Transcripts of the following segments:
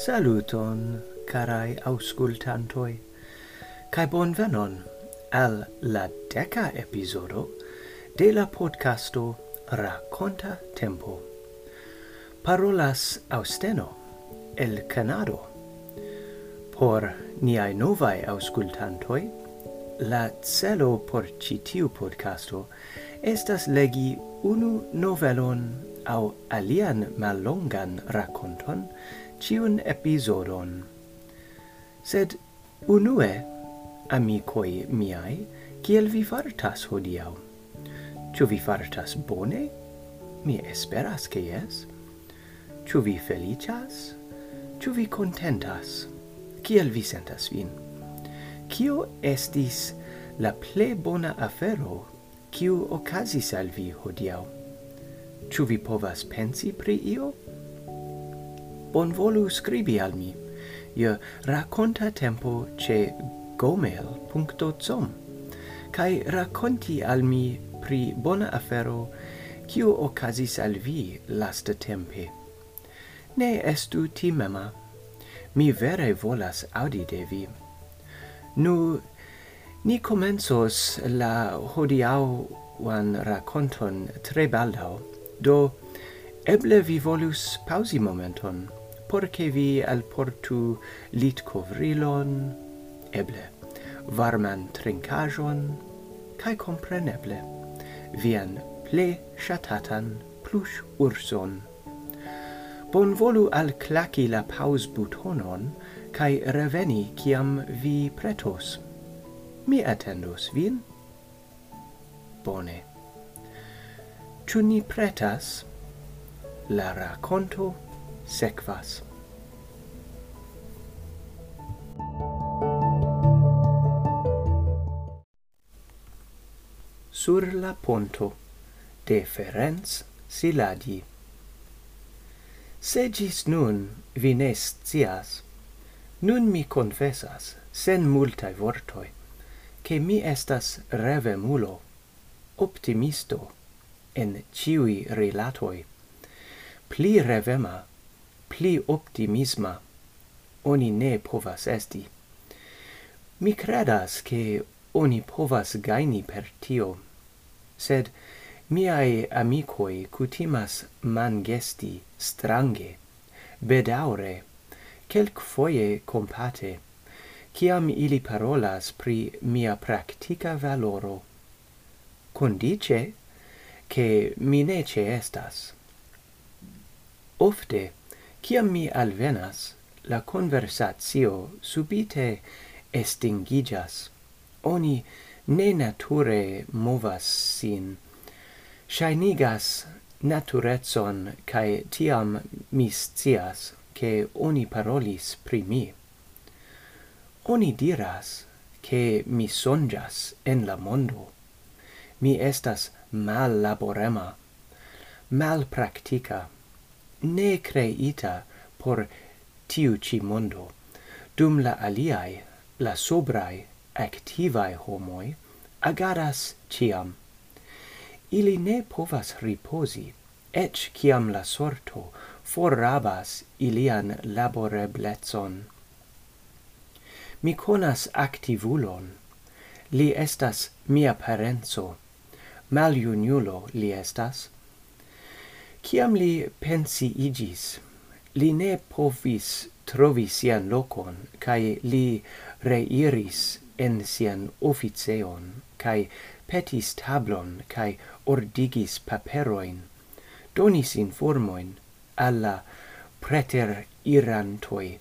Saluton, carai auscultantoi, cae bonvenon al la deca episodo de la podcasto Raconta Tempo. Parolas Austeno, el Canado. Por niai novae auscultantoi, la celo por citiu podcasto estas legi unu novelon au alian mallongan raconton ciun episodon. Sed unue, amicoi miai, kiel vi fartas hodiau? Ciu vi fartas bone? Mi esperas che yes. Ciu vi felicias? Ciu vi contentas? Kiel vi sentas vin? Kio estis la ple bona afero kiu ocasis al vi hodiau? Ciu vi povas pensi pri io? bonvolu scribi al mi Io racconta tempo ce gomel.com kai racconti al mi pri bona afero kiu okazis al vi lasta tempe ne estu timema mi vere volas audi de vi. Nu ni comensos la hodiau wan raconton tre baldau do eble vi volus pausi momenton porce vi alportu lit covrilon, eble varman trincajon, cae compreneble vian ple shatatan plush urson. Bonvolu al claci la paus butonon, cae reveni ciam vi pretos. Mi attendos vin? Bone. Ciu ni pretas? La raconto sekvas. Sur la ponto de Ferenc Siladi Se gis nun vi ne scias, nun mi confessas, sen multae vortoi, che mi estas revemulo, optimisto, en ciui relatoi, pli revema pli optimisma oni ne povas esti. Mi credas che oni povas gaini per tio, sed miai amicoi cutimas mangesti strange, bedaure, quelc foie compate, ciam ili parolas pri mia practica valoro. Condice, che mi nece estas. Ofte, Ciam mi alvenas, la conversatio subite estingigas. Oni ne nature movas sin. Shainigas naturezon, cae tiam mi scias, che oni parolis pri mi. Oni diras, che mi sonjas en la mondo. Mi estas mal laborema, mal practica, ne creita por tiu ci mondo. Dum la aliai la sobrai activae homoi agaras ciam. Ili ne povas riposi ec ciam la sorto forrabas ilian laboreblezon. Mi conas activulon li estas mia parenzo Maliuniulo li estas. Ciam li pensi igis, li ne povis trovi sian locon, cae li reiris en sian officeon, cae petis tablon, cae ordigis paperoin, donis informoin alla preter irantoi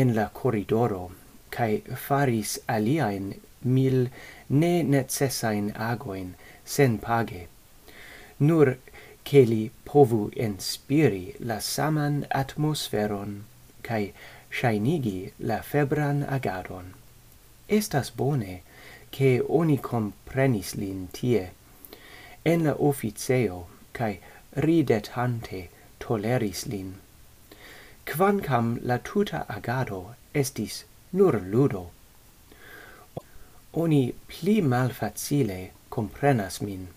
en la corridoro, cae faris aliaen mil ne necessain agoin sen page. Nur che li povu inspiri la saman atmosferon cae shainigi la febran agadon. Estas bone che oni comprenis lin tie, en la officeo, cae ridetante toleris lin. Quancam la tuta agado estis nur ludo, oni pli malfacile comprenas min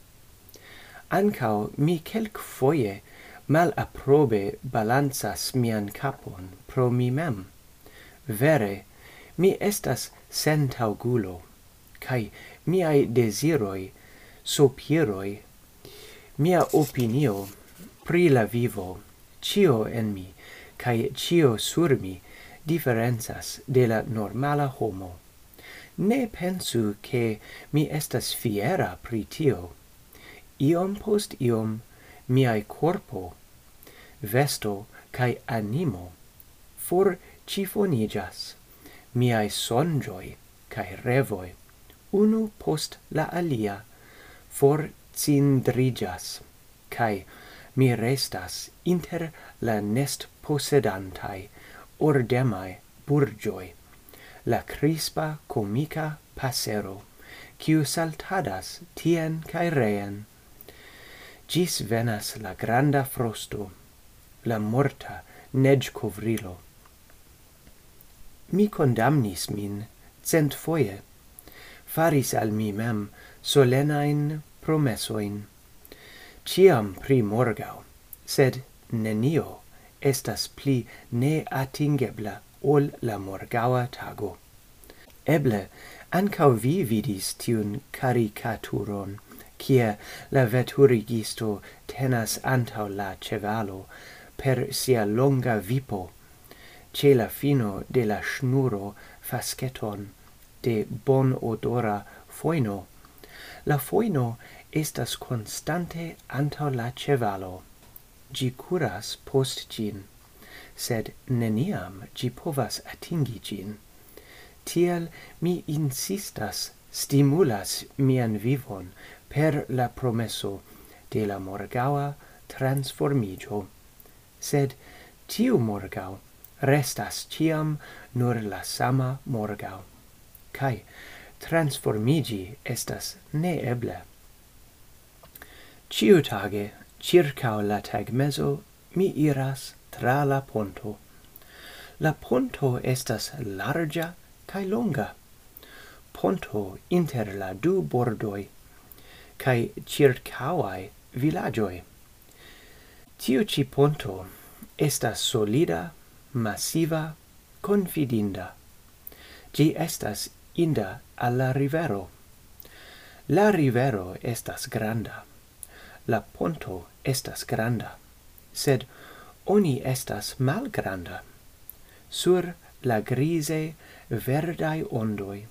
ancao mi quelc foie mal approbe balanzas mian capon pro mi mem. Vere, mi estas sentaugulo, cae miai desiroi, sopiroi, mia opinio pri la vivo, cio en mi, cae cio sur mi, differenzas de la normala homo. Ne pensu che mi estas fiera pri tio, iom post iom miai corpo, vesto cae animo for cifonigas, miai sonjoi cae revoi, unu post la alia, for cindrigas, cae mi restas inter la nest possedantae, ordemai burgioi, la crispa comica passero, quiu saltadas tien cae reen, Gis venas la granda frosto, la morta neg covrilo. Mi condamnis min cent foie, faris al mi mem solenain promessoin. Ciam pri morgau, sed nenio estas pli ne atingebla ol la morgaua tago. Eble, ancau vi vidis tiun caricaturon kie la veturigisto tenas antau la cevalo per sia longa vipo, ce la fino de la schnuro fasceton de bon odora foino. La foino estas constante antau la cevalo. Gi curas post gin, sed neniam gi povas atingi gin. Tiel mi insistas, stimulas mian vivon per la promesso de la morgaua transformigio. Sed tiu morgau restas ciam nur la sama morgau. Cai transformigi estas neeble. Ciutage, circa la tagmezo, mi iras tra la ponto. La ponto estas larga cae longa. Ponto inter la du bordoi kai circauae villagioi. Tiu ci ponto estas solida, massiva, confidinda. Gi estas inda alla rivero. La rivero estas granda. La ponto estas granda. Sed oni estas malgranda. Sur la grise verdai ondoi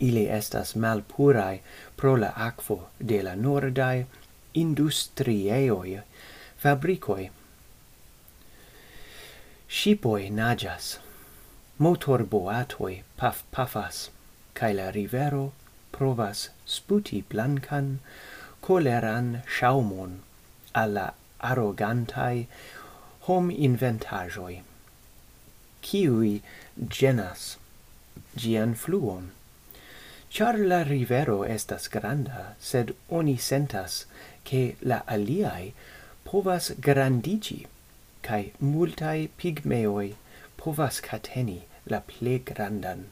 ili estas malpurai pro la aquo de la nordai industrieoi fabricoi. Shipoi nagas, motor boatoi paf pafas, cae la rivero provas sputi blancan, coleran shaumon alla arrogantai hom inventajoi. Ciui genas gian fluon Char la rivero estas granda, sed oni sentas che la aliai povas grandigi, cae multae pigmeoi povas cateni la ple grandan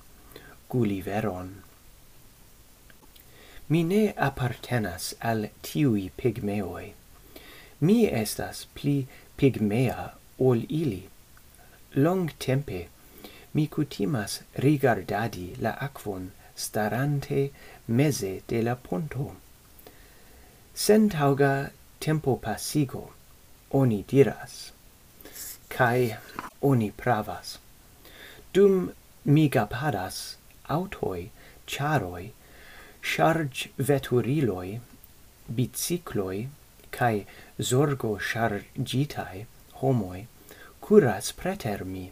Gulliveron. Mi ne appartenas al tiui pigmeoi. Mi estas pli pigmea ol ili. Long tempe mi cutimas rigardadi la aquon starante meze de la ponto. Sentauga tempo pasigo, oni diras, cae oni pravas. Dum migapadas autoi, charoi, charge veturiloi, bicicloi, cae zorgo chargitae homoi, curas preter mi.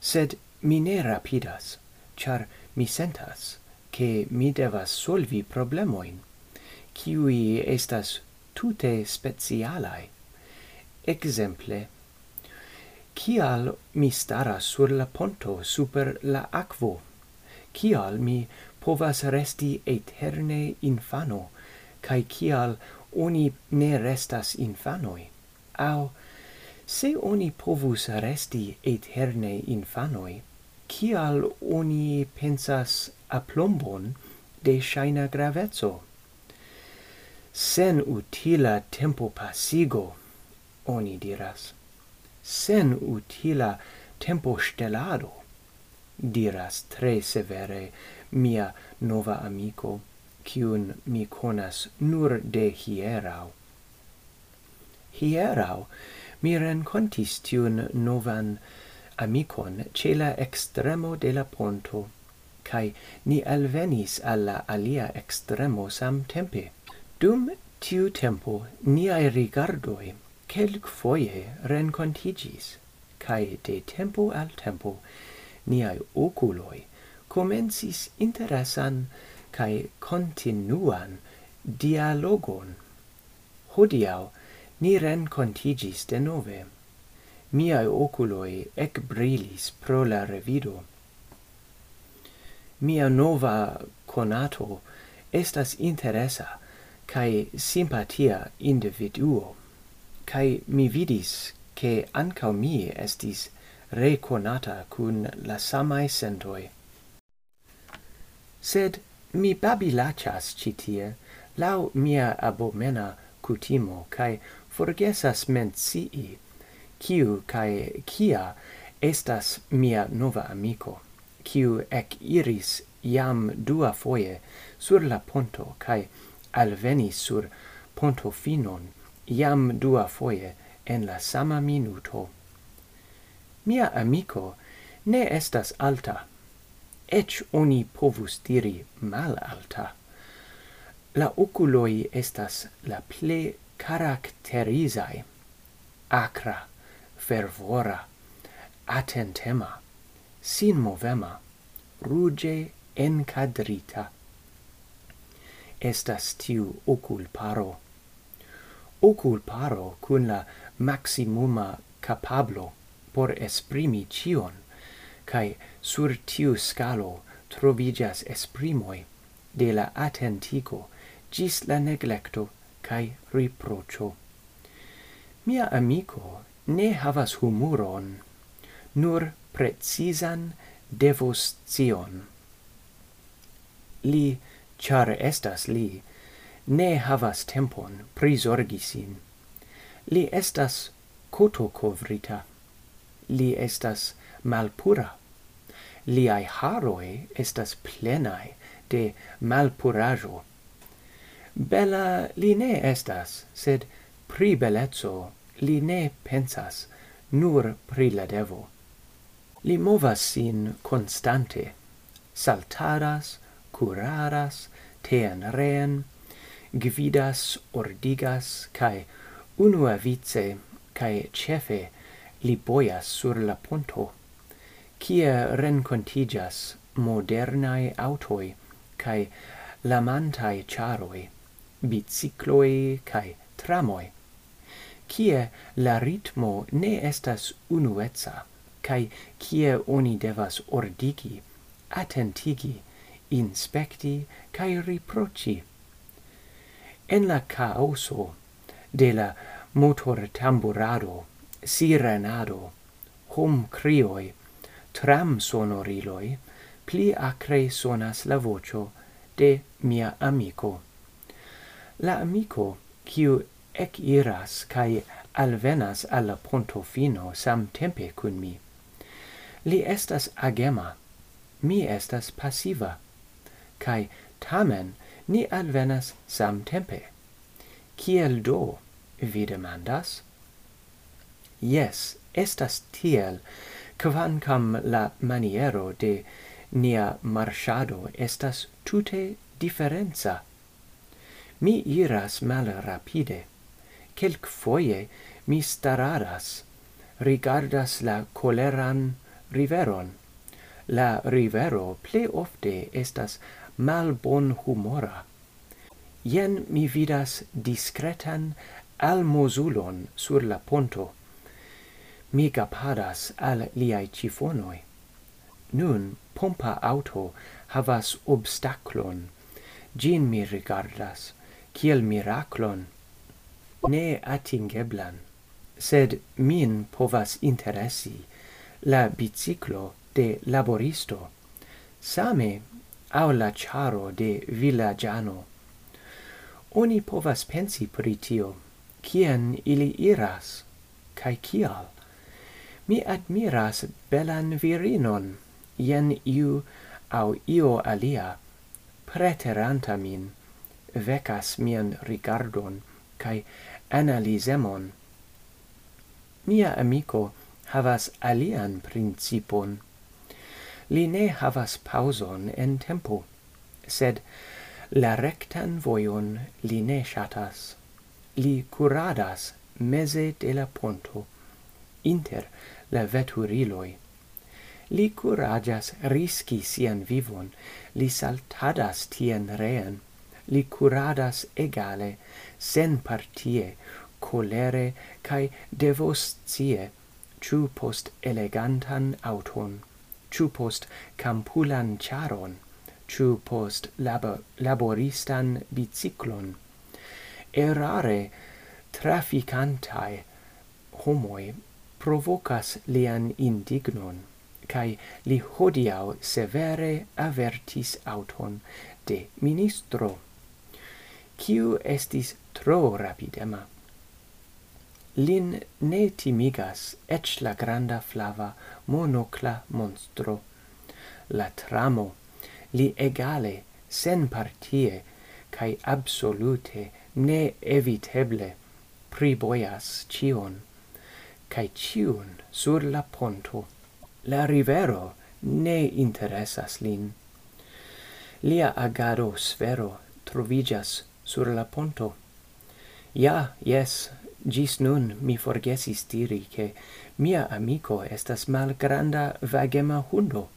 Sed mi ne rapidas, char mi sentas che mi devas solvi problemoin, kiui estas tute specialae. Exemple, kial mi staras sur la ponto super la aquo? Kial mi povas resti eterne infano, cae kial oni ne restas infanoi? Au, se oni povus resti eterne infanoi, kial oni pensas aplombon de shaina gravezzo sen utila tempo pasigo oni diras. Sen utila tempo stelado diras tre severe mia nova amico cium mi conas nur de hierau. Hierau mi rencontis tiun novan amicon ce la extremo de la ponto, cae ni alvenis alla alia extremo sam tempe. Dum tiu tempo niai rigardoi quelc foie rencontigis, cae de tempo al tempo niai oculoi comensis interesan cae continuan dialogon. Hodiau ni rencontigis de nove. Miai oculoi ec brilis pro la revido. Mia nova conato estas interesa cae simpatia individuo, cae mi vidis che ancau mi estis reconata cun la samae sentoi. Sed mi babilachas citie, lau mia abomena cutimo, cae forgesas mencii kiu kai kia estas mia nova amico kiu ec iris iam dua foie sur la ponto kai alvenis sur ponto finon iam dua foie en la sama minuto. Mia amico ne estas alta ec oni povus diri mal alta la oculoi estas la ple caracterizai acra fervora, attentema, sin movema, ruge encadrita. Estas tiu oculparo. Oculparo cun la maximuma capablo por esprimi cion, cae sur tiu scalo trovigas esprimoi de la attentico gis la neglecto cae riprocio. Mia amico ne havas humuron, nur precisan devoscion. Li, char estas li, ne havas tempon prisorgisin. Li estas koto covrita. Li estas malpura. Liai haroi estas plenai de malpurajo. Bella li ne estas, sed pri bellezzo li ne pensas nur pri la devo. Li movas sin constante, saltaras, curaras, tean reen, gvidas, ordigas, cae unua vice, cae cefe, li boias sur la ponto, cie rencontigas modernae autoi, cae lamantae charoi, bicicloi, cae tramoi, kie la ritmo ne estas unueca kai kie oni devas ordigi atentigi inspecti, kai riproci. en la caoso de la motor tamburado sirenado hom crioi tram sonoriloi pli acre sonas la vocio de mia amico la amico quiu ec iras cae alvenas alla ponto fino sam tempe cun mi. Li estas agema, mi estas passiva, cae tamen ni alvenas sam tempe. Ciel do, vi demandas? Yes, estas tiel, quancam la maniero de nia marchado estas tute differenza. Mi iras mal rapide, Quelc foie mi stararas, rigardas la coleran riveron. La rivero ple ofte estas mal bon humora. Ien mi vidas discretan almozulon sur la ponto. Mi gapadas al liai cifonoi. Nun pompa auto havas obstaclon. Gin mi rigardas, kiel miraclon ne atingeblan, sed min povas interesi la biciclo de laboristo, same au la charo de villagiano. Oni povas pensi pri tio, cien ili iras, cae cial. Mi admiras belan virinon, jen iu au io alia, preteranta min, vecas mian rigardon, cae analisemon. Mia amico havas alian principon. Li ne havas pauson en tempo, sed la rectan voion li ne shatas. Li curadas mese de la ponto, inter la veturiloi. Li curagas risci sian vivon, li saltadas tien reen, li curadas egale sen partie colere cae devoscie ciu post elegantan auton ciu post campulan charon ciu post labo laboristan biciclon errare traficantae homoi provocas lian indignon cae li hodiau severe avertis auton de ministro. Ciu estis tro rapidema. Lin ne timigas ec la granda flava monocla monstro. La tramo li egale, sen partie, cae absolute ne eviteble priboias cion, cae cion sur la ponto. La rivero ne interesas lin. Lia agado sfero trovigas sur la ponto. Ja, yes, gis nun mi forgesis diri che mia amico estas malgranda vagema hundo,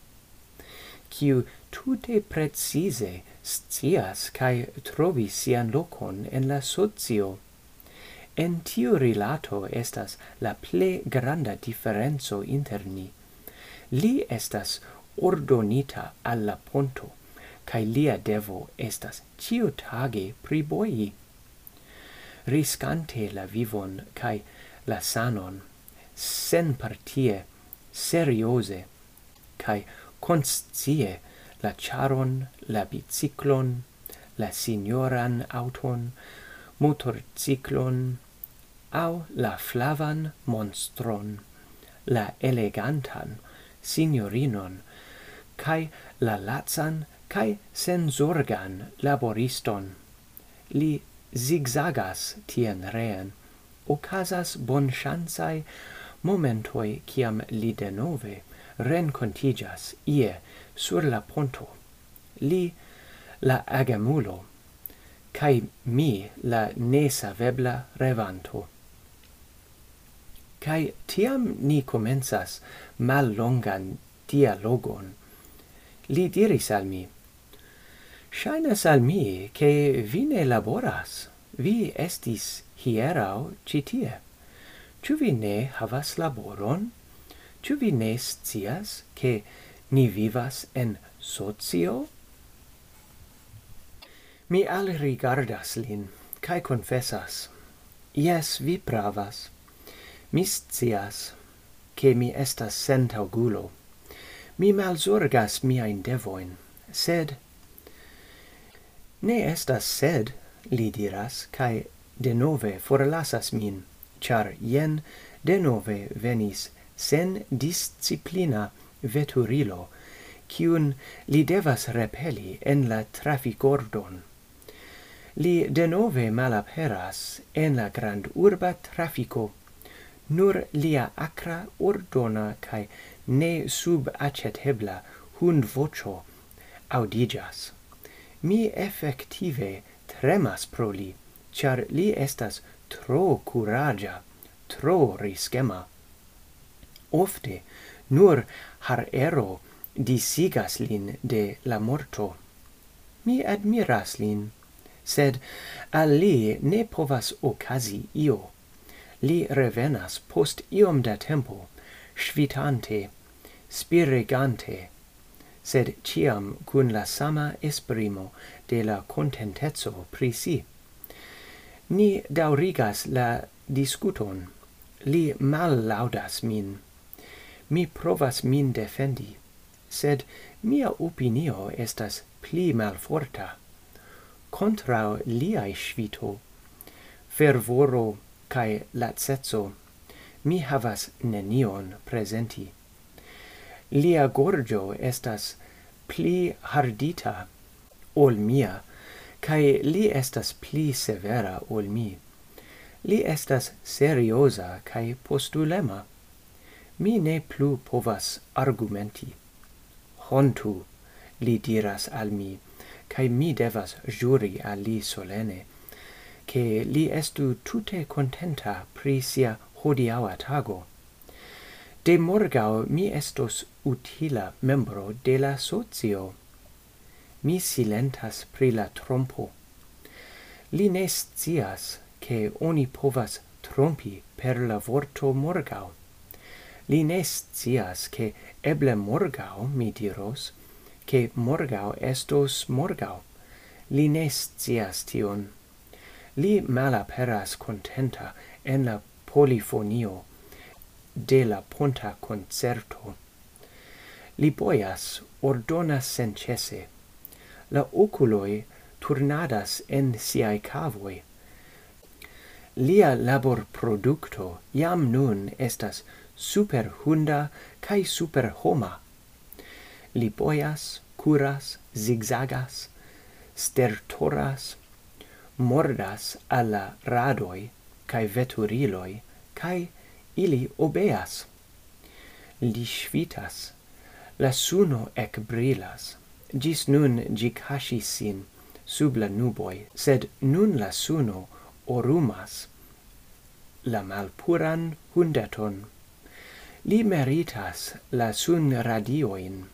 kiu tute precise scias cae trovis sian locon en la socio. En tiu rilato estas la ple granda differenzo inter ni. Li estas ordonita alla ponto, cae lia devo estas ciutage priboi riscante la vivon cae la sanon, sen partie, seriose, cae conscie la charon, la biciclon, la signoran auton, motorciclon, au la flavan monstron, la elegantan signorinon, cae la lazan cae sensorgan laboriston. Li zigzagas tien reen, ocasas bon chansai momentoi kiam li denove rencontigas ie sur la ponto. Li, la agamulo, cae mi, la nesa vebla revanto. kai tiam ni comensas mal longan dialogon. Li diris al mi, Shainas al mi, che vi ne laboras. Vi estis hierau citie. Ciu vi ne havas laboron? Ciu vi ne scias, che ni vivas en socio? Mi al rigardas lin, cae confessas. Yes, vi pravas. Mi scias, che mi estas sentaugulo. Mi malzorgas miain devoin, sed Ne estas sed, li diras, cae denove forlasas min, char jen denove venis sen disciplina veturilo, cium li devas repeli en la traficordon. Li de nove malaperas en la grand urba trafico, nur lia acra ordona cae ne sub accetebla hund vocio audigas mi effective tremas pro li, char li estas tro curagia, tro riskema. Ofte, nur har ero disigas lin de la morto. Mi admiras lin, sed al li ne povas ocasi io. Li revenas post iom da tempo, svitante, spiregante, sed ciam cun la sama esprimo de la contentezzo pri si. Ni daurigas la discuton, li mal laudas min. Mi provas min defendi, sed mia opinio estas pli malforta. Contrao liai svito, fervoro cae latsetso, mi havas nenion presenti lia gorgio estas pli hardita ol mia, cae li estas pli severa ol mi. Li estas seriosa cae postulema. Mi ne plu povas argumenti. Hontu, li diras al mi, cae mi devas juri al li solene, che li estu tute contenta pri sia hodiaua tago. De morgau mi estos utila membro de la socio. Mi silentas pri la trompo. Li ne scias, che oni povas trompi per la vorto morgau. Li ne scias, che eble morgau mi diros, che morgau estos morgau. Li ne scias tion. Li malaperas contenta en la polifonio, de la ponta concerto. Li boias, ordonas sencese. La oculoi turnadas en siae cavoi. Lia labor producto iam nun estas super hunda cae super homa. Li boias, curas, zigzagas, stertoras, mordas alla radoi cae veturiloi, cae ili obeas. Li svitas, la suno ec brilas. Gis nun gi casis sin sub la nuboi, sed nun la suno orumas la malpuran hundeton. Li meritas la sun radioin.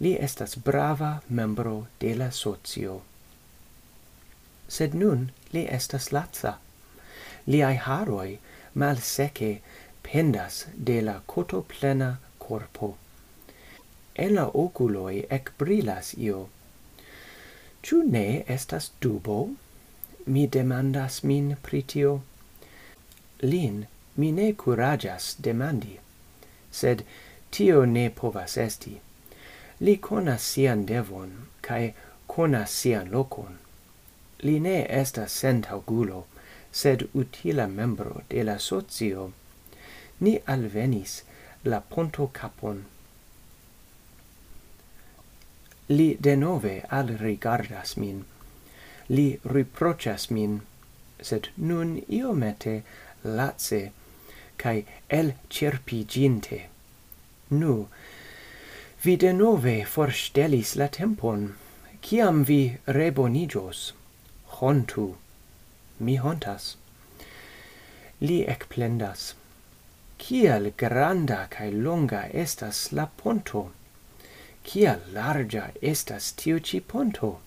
Li estas brava membro de la socio. Sed nun li estas latza. Liai haroi malsece pendas de la coto plena corpo. En la oculoi ec brilas io. Ciu ne estas dubo? Mi demandas min pritio. Lin mi ne curagas demandi, sed tio ne povas esti. Li conas sian devon, cae conas sian locon. Li ne estas sent augulo, sed utila membro de la socio, ni alvenis la ponto capon. Li denove al rigardas min, li riprochas min, sed nun iomete latse, cae el cerpiginte. Nu, vi denove forstelis la tempon, ciam vi rebonigios, hontu, mi hontas. Li ecplendas. Kiel granda cae longa estas la ponto! Kiel larga estas tiu ci ponto!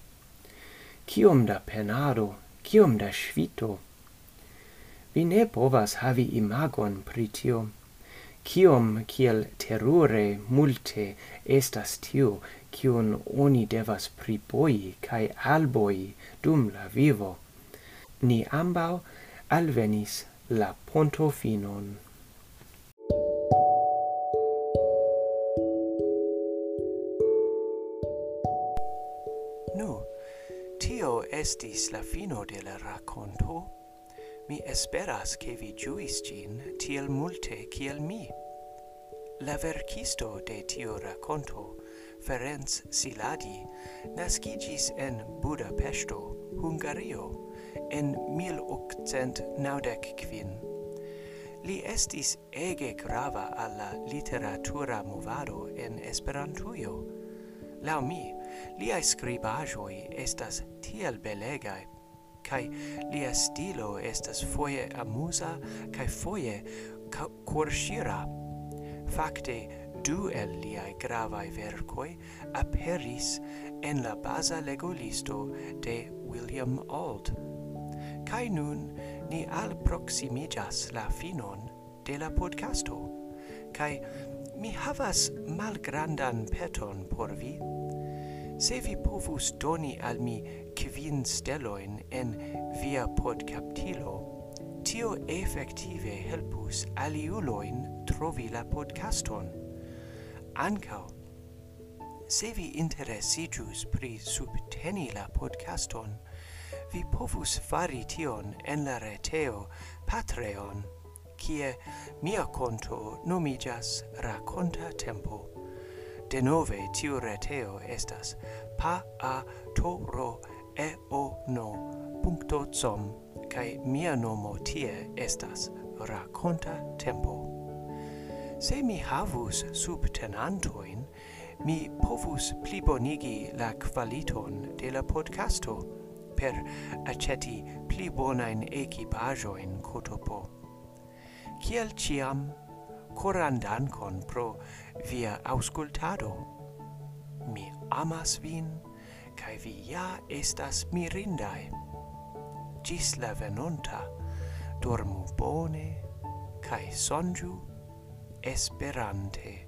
Kiom da penado, kiom da svito! Vi ne povas havi imagon pri tio. Kiom kiel terure multe estas tio, kiun oni devas priboi kai alboi dum la vivo ni ambau alvenis la pontofinon. Nu, tio estis la fino de la raconto. Mi esperas che vi giuis gin tiel multe kiel mi. La verkisto de tio raconto, Ferenc Siladi, nascigis en Budapesto, Hungario, en 1895. Li estis ege grava alla literatura movado en Esperantujo. Lau mi, liai scribajoi estas tiel belegai, cae lia stilo estas foie amusa cae foie corshira. Fakte, du el liai gravae vercoi aperis en la baza legolisto de William Auld. Kai nun ni al proximijas la finon de la podcasto. Kai mi havas malgrandan peton por vi. Se vi povus doni al mi kvin steloin en via podcaptilo, tio effektive helpus aliuloin trovi la podcaston. Ancao, se vi interesigius pri subteni la podcaston, vi povus fari tion en la reteo Patreon, kie mia conto nomigas Raconta Tempo. De nove tiu reteo estas pa a toro e o no punto com, kai mia nomo tie estas Raconta Tempo. Se mi havus subtenantoin, mi povus plibonigi la qualiton de la podcasto, per aceti pli bonain equipajoin cotopo. Ciel ciam, coran dankon pro via auscultado. Mi amas vin, cae vi ja estas mirindae. Gis la venonta, dormu bone, cae sonju esperante.